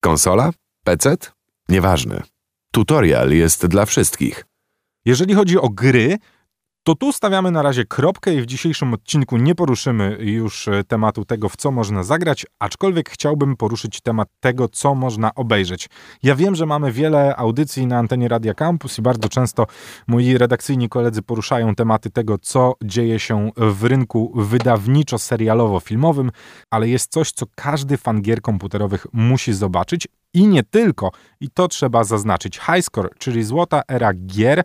Konsola? PC? Nieważne. Tutorial jest dla wszystkich. Jeżeli chodzi o gry, to tu stawiamy na razie kropkę i w dzisiejszym odcinku nie poruszymy już e, tematu tego, w co można zagrać, aczkolwiek chciałbym poruszyć temat tego, co można obejrzeć. Ja wiem, że mamy wiele audycji na antenie Radia Campus i bardzo często moi redakcyjni koledzy poruszają tematy tego, co dzieje się w rynku wydawniczo-serialowo-filmowym, ale jest coś, co każdy fan gier komputerowych musi zobaczyć i nie tylko, i to trzeba zaznaczyć. Highscore, czyli złota era gier,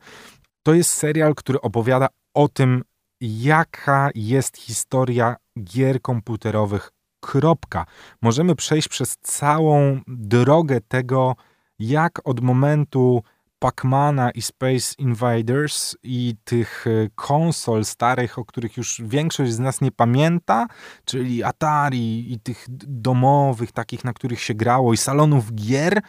to jest serial, który opowiada o tym, jaka jest historia gier komputerowych. Kropka. Możemy przejść przez całą drogę tego, jak od momentu Pacmana i Space Invaders i tych e, konsol starych, o których już większość z nas nie pamięta, czyli Atari i tych domowych, takich, na których się grało, i salonów gier,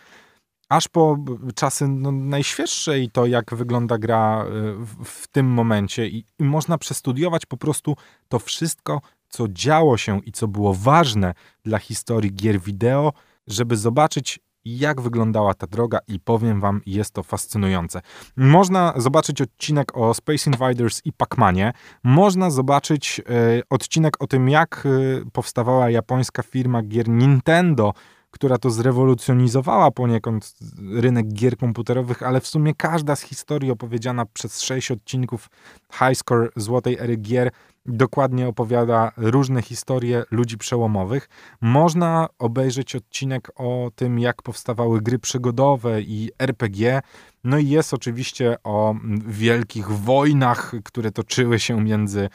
aż po czasy no, najświeższe i to, jak wygląda gra e, w, w tym momencie. I, I, można przestudiować po prostu to wszystko, co działo się i co było ważne dla historii gier wideo, żeby zobaczyć, jak wyglądała ta droga i powiem wam, jest to fascynujące. Można zobaczyć odcinek o Space Invaders i Pac-Manie. Można zobaczyć e, odcinek o tym, jak e, powstawała japońska firma gier Nintendo, która to zrewolucjonizowała poniekąd rynek gier komputerowych, ale w sumie każda z historii opowiedziana przez sześć odcinków Highscore Złotej Ery Gier dokładnie opowiada różne historie ludzi przełomowych. Można obejrzeć odcinek o tym, jak powstawały gry przygodowe i RPG. No i jest oczywiście o wielkich wojnach, które toczyły się między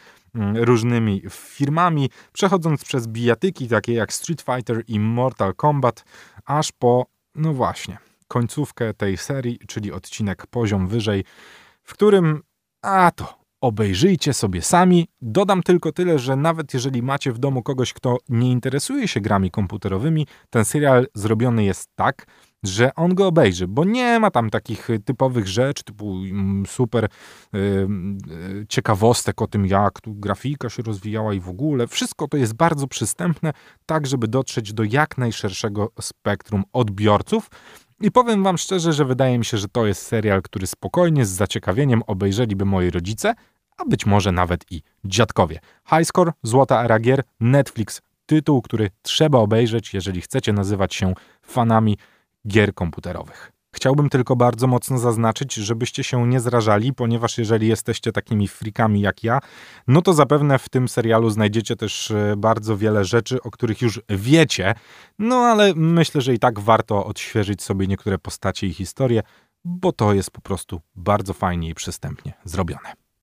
różnymi firmami, przechodząc przez bijatyki takie jak Street Fighter i Mortal Kombat, aż po, no właśnie, końcówkę tej serii, czyli odcinek poziom wyżej, w którym, a to, obejrzyjcie sobie sami. Dodam tylko tyle, że nawet jeżeli macie w domu kogoś, kto nie interesuje się grami komputerowymi, ten serial zrobiony jest tak, że on go obejrzy, bo nie ma tam takich typowych rzeczy, typu mm, super yy, ciekawostek o tym, jak tu grafika się rozwijała i w ogóle. Wszystko to jest bardzo przystępne, tak żeby dotrzeć do jak najszerszego spektrum odbiorców. I powiem wam szczerze, że wydaje mi się, że to jest serial, który spokojnie, z zaciekawieniem obejrzeliby moi rodzice, a być może nawet i dziadkowie. Highscore, Złota Era Gier, Netflix, tytuł, który trzeba obejrzeć, jeżeli chcecie nazywać się fanami gier komputerowych. Chciałbym tylko bardzo mocno zaznaczyć, żebyście się nie zrażali, ponieważ jeżeli jesteście takimi frikami jak ja, no to zapewne w tym serialu znajdziecie też e, bardzo wiele rzeczy, o których już wiecie, no ale myślę, że i tak warto odświeżyć sobie niektóre postacie i historie, bo to jest po prostu bardzo fajnie i przystępnie zrobione.